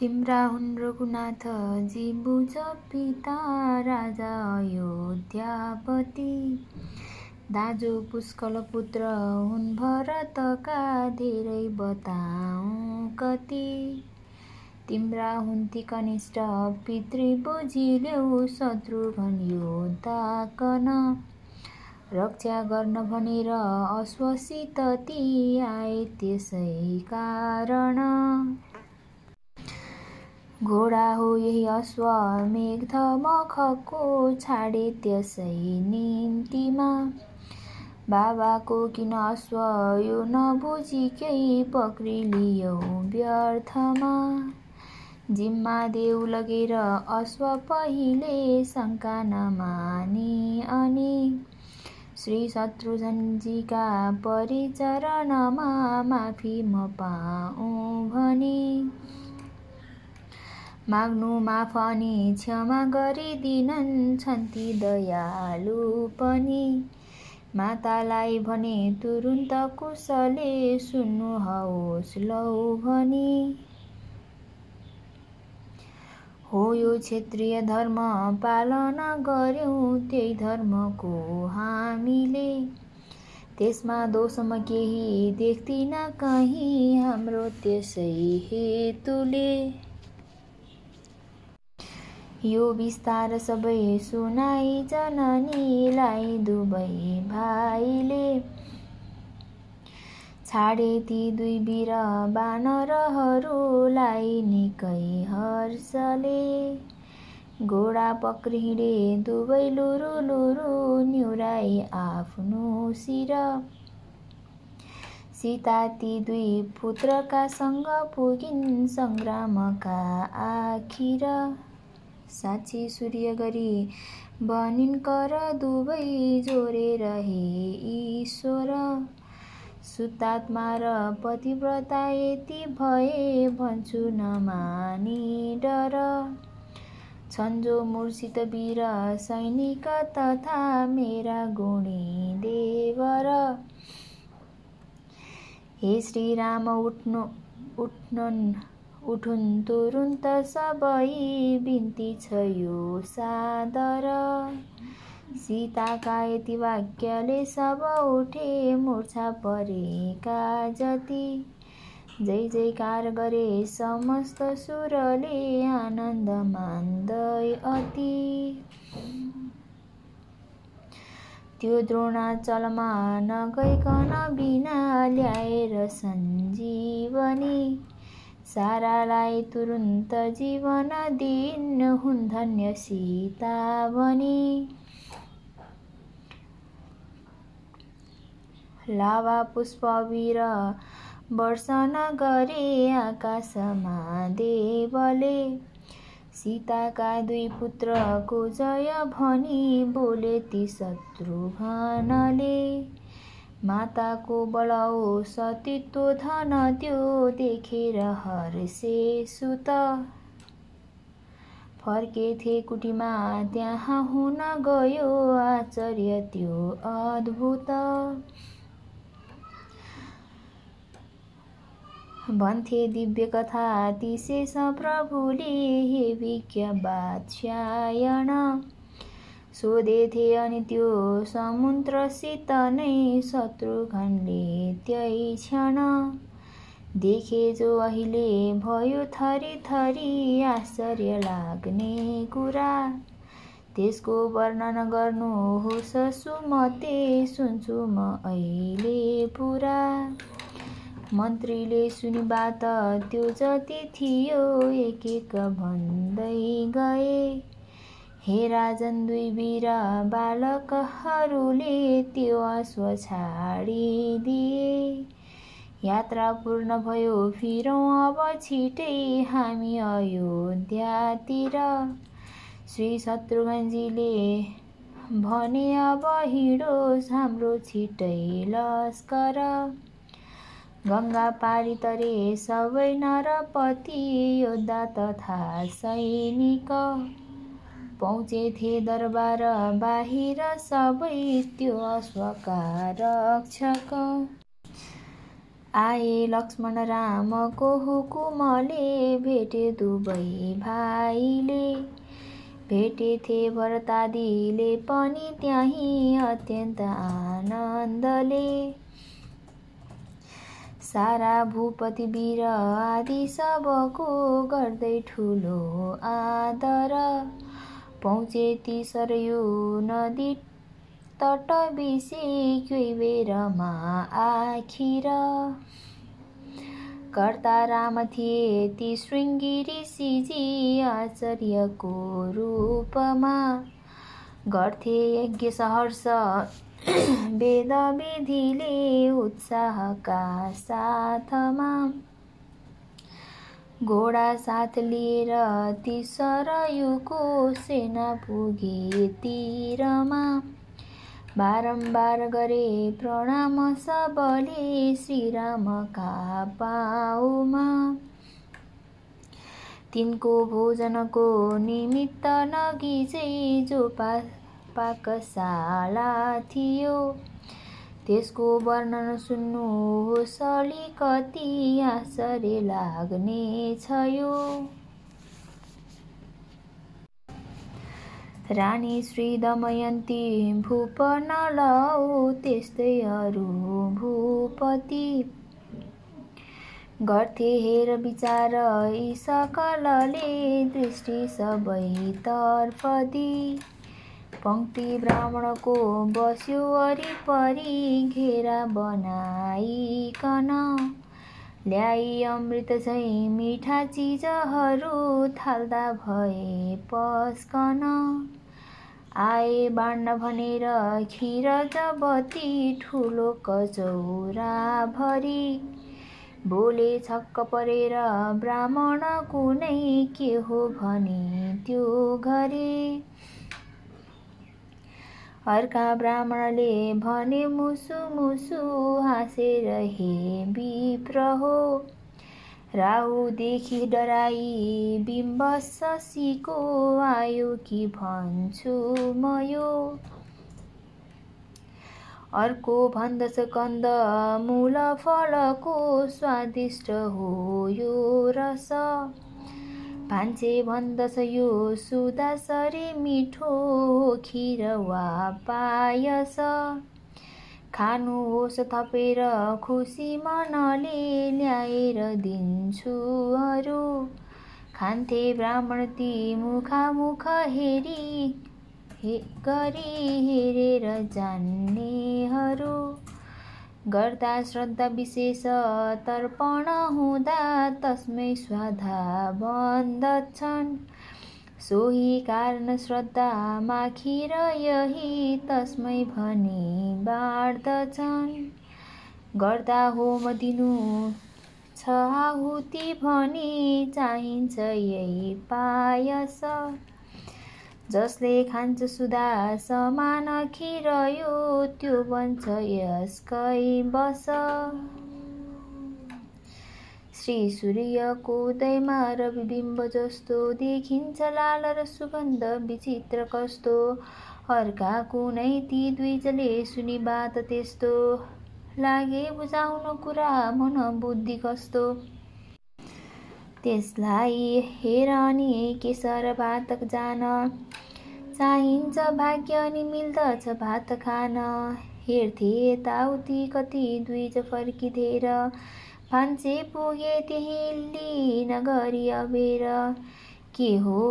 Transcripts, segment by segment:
तिम्रा हुन् रघुनाथ जी बुझ पिता राजा अयोध्यापति। दाजु पुष्कल पुत्र हुन् भरतका धेरै बताउँ कति। तिम्रा हुन् ती कनिष्ठ पितृ बुझिल्यौ शत्रुघ्न योद्धाकन रक्षा गर्न भनेर अश्वसित ती आए त्यसै कारण। घोडा हो यही अश्व मेघ मखको छाडे त्यसै निम्तिमा बाबाको किन अश्व यो नबुझिकै पक्रिलियौ व्यर्थमा। जिम्मा देउ लगेर अश्व पहिले शङ्का नमानी अनि श्री शत्रुघ्नजीका परिचरणमा माफी म पाऊँ भनी माग्नु माफ अनि क्षमा गरिदिनन् छन् ती दयालु पनि। मातालाई भने तुरुन्त कुशले सुन्नुहोस् लौ भनी हो यो क्षेत्रीय धर्म पालना गर्यौँ त्यही धर्मको हामीले। त्यसमा दोषमा केही देख्दिन कहीँ हाम्रो त्यसै हेतुले। यो विस्तार सबै सुनाई जननीलाई दुवै भाइले। छाडे ती दुई वीर बानरहरूलाई निकै हर्षले। घोडा पक्रि हिँडे दुवै लुरु लुरु न्युराई आफ्नो शिर। सीता ती दुई पुत्रका सँग पुगिन् सङ्ग्रामका आखिर। साक्षी सूर्य गरी बनिन् कर दुवै जोरे रहे ईश्वर। सुतात्मा र पतिव्रता यति भए भन्छु नमानी डर। छन् जो मूर्छित वीर सैनिक तथा मेरा गुणी देवर। हे श्रीराम उठ्नु उठ्नुन्। उठुन् तुरुन्त सबै बिन्ती छ यो सादर। सीताका यति वाक्यले सब उठे मूर्छा परेका जति। जय जयकार गरे समस्त सुरले आनन्द मान्दै अति। त्यो द्रोणाचलमा नगइकन बिना ल्याएर सञ्जीवनी। सारालाई तुरुन्त जीवन दिन हुन् धन्य सीता भनी लावा पुष्प वीर वर्षन गरे आकाशमा देवले। सीताका दुई पुत्रको जय भनी बोले ती शत्रुघ्नले। माताको बलाउ सतीत्व धन त्यो देखेर हर्षे सुत। फर्केथे कुटीमा त्यहाँ हुन गयो आश्चर्य त्यो अद्भुत। भन्थे दिव्य कथा तिशेष प्रभुले हे विज्ञ बादशायण सोधेथे अनि त्यो समुद्रसित नै शत्रुघ्नले त्यही क्षण। देखे जो अहिले भयो थरी थरी आश्चर्य लाग्ने कुरा। त्यसको वर्णन गर्नुहोस् सुमते सुन्छु म अहिले पुरा। मन्त्रीले सुनि बात त्यो जति थियो एक एक भन्दै गए। हे राजन दुई वीर बालकहरूले त्यो अश्व छाडिदिए। यात्रा पूर्ण भयो फिरौँ अब छिटै हामी अयोध्यातिर। श्री शत्रुघ्नजीले भने अब हिँडोस् हाम्रो छिटै लस्कर। गङ्गा पारी तरे सबै नरपति योद्धा तथा सैनिक। पहुँचेथे दरबार बाहिर सबै त्यो अश्वका आए लक्ष्मण रामको हुकुमले भेटे दुवै भाइले। भेटेथे भरतादीले पनि त्यहीँ अत्यन्त आनन्दले। सारा भूपति वीर आदि सबको गर्दै ठुलो आदर। पहुँचे ती सरयू नदी तट बिसे कोही बेरमा आखिर। कर्ता राम थिए ती शृङ्गी ऋषिजी आचार्यको रूपमा। गर्थे यज्ञ सहर्ष वेद विधिले उत्साहका साथमा। घोडा साथ लिएर ती सरयुको सेना पुगे तिरमा। बारम्बार गरे प्रणाम सबले श्रीरामका पाउमा तिनको भोजनको निमित्त नगी चाहिँ जो पा पाकशाला थियो। त्यसको वर्णन सुन्नुहोस् अलिकति आश्चर्य लाग्नेछ यो। रानी श्री दमयन्ती भूप नलौ त्यस्तै अरू भूपति। गर्थे हेर विचार सकलले दृष्टि सबैतर्फ दिई पङ्क्ति ब्राह्मणको बस्यो वरिपरि घेरा बनाइकन। ल्याई अमृत झैँ मिठा चिजहरू थाल्दा भए पस्कन। आए बाँड्न भनेर खिर जबती ठुलो कचौरा भरी। बोले छक्क परेर ब्राह्मण कुनै के हो भने त्यो घरे। अर्का ब्राह्मणले भने मुसु मुसु हाँसेर हे विप्र हो राहुदेखि डराई बिम्ब शशीको आयो कि भन्छु म यो? अर्को भन्दछ कन्द मूल फलको स्वादिष्ट हो यो रस। भान्से भन्दछ यो सुदासरी मिठो खिर वा पायस खानुहोस् थपेर खुसी मनले ल्याएर दिन्छु अरू। खान्थे ब्राह्मण ती मुखामुख हेरी हे गरी हेरेर जान्नेहरू। गर्दा श्रद्धा विशेष तर्पण हुँदा तस्मै स्वाधा बन्दछन्। सोही कारण श्रद्धा माखिर यही तस्मै भनी बाँड्दछन्। गर्दा होम दिनु छ आहुति भनी चाहिन्छ यही पायस। जसले खान्छ सुधा समान खिरयो त्यो बन्छ यसकै बस। श्री सूर्यको उदयमा रविबिम्ब जस्तो देखिन्छ लाल र सुगन्ध विचित्र कस्तो? अर्का कुनै ती दुईजले सुनि बात त्यस्तो। लागे बुझाउन कुरा मन बुद्धि कस्तो? त्यसलाई हेर अनि केसर भातक जान। चाहिन्छ भाग्य अनि मिल्दछ भात खान। हेर्थे यताउति कति दुई फर्किँदेर भान्से पुगे त्यही लिन गरी अबेर। के हो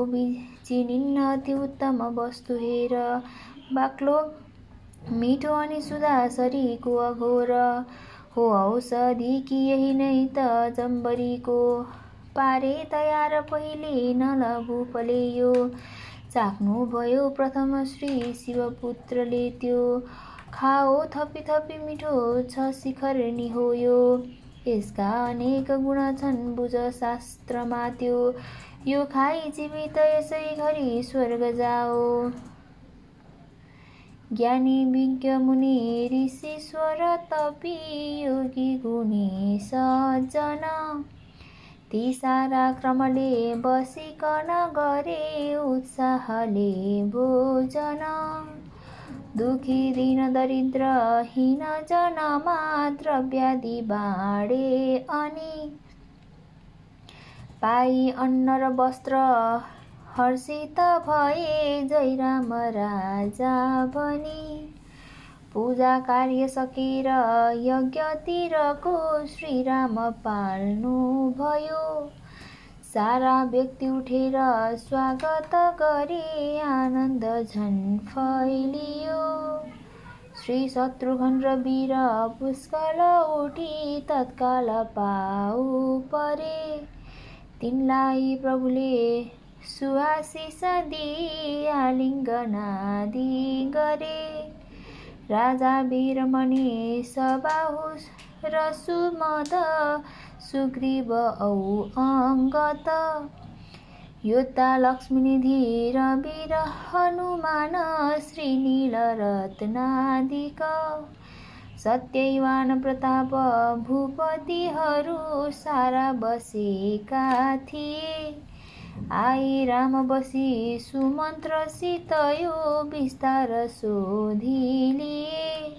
चिनिन्न त्यो उत्तम वस्तु हेर। बाक्लो मिठो अनि सुधा सरीको अघोर। हो औषधि कि यही नै त जम्बरीको। पारे तयार पहिले नलभुपले यो चाख्नुभयो। प्रथम श्री शिवपुत्रले त्यो खाओ। थपी थपी मिठो छ शिखर हो यो यसका अनेक गुण छन् बुझ शास्त्रमा त्यो। यो खाइ जीवित यसै घरि स्वर्ग जाओ। ज्ञानी विज्ञ मुनि ऋषिश्वर तपी योगी गुणी सज्जन। ती सारा क्रमले बसिकन गरे उत्साहले भोजन। दुखी दिन दरिद्र हिन मात्र व्याधि बाँडे अनि पाई अन्न र वस्त्र हर्षित भए जय राम राजा भनी। पूजा कार्य सकेर यज्ञतिरको श्रीराम पाल्नु भयो। सारा व्यक्ति उठेर स्वागत गरे आनन्द झन् फैलियो श्री शत्रुघ्न र वीर पुष्कल उठी तत्काल पाउ परे। तिनलाई प्रभुले सुआशिष दिई आलिङ्गनादि गरे। राजा वीरमणि सबाहु र सुमद सुग्रीव औ अङ्गत। योद्धा लक्ष्मीनिधि वीर हनुमान श्रीनील रत्नादिक सत्यवान प्रताप भूपतिहरू सारा बसेका थिए आई राम बसी सुमन्त्रसित यो बिस्तार सोधिलिए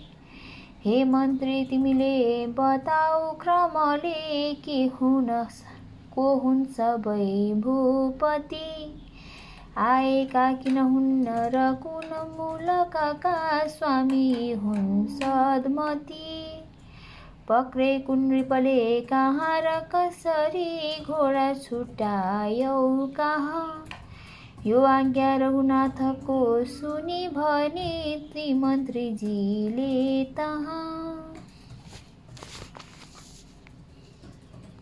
हे मन्त्री तिमीले बताऊ क्रमले के हुन को हुन् सबै भूपति? आएका किन हुन्न र कुन मूलका स्वामी हुन् सद्मती? पक्रे कुन्रिपले कहाँ र कसरी घोडा छुट्यायौ कहाँ? यो आज्ञा रघुनाथको सुनि भने ती मन्त्रीजीले तहाँ।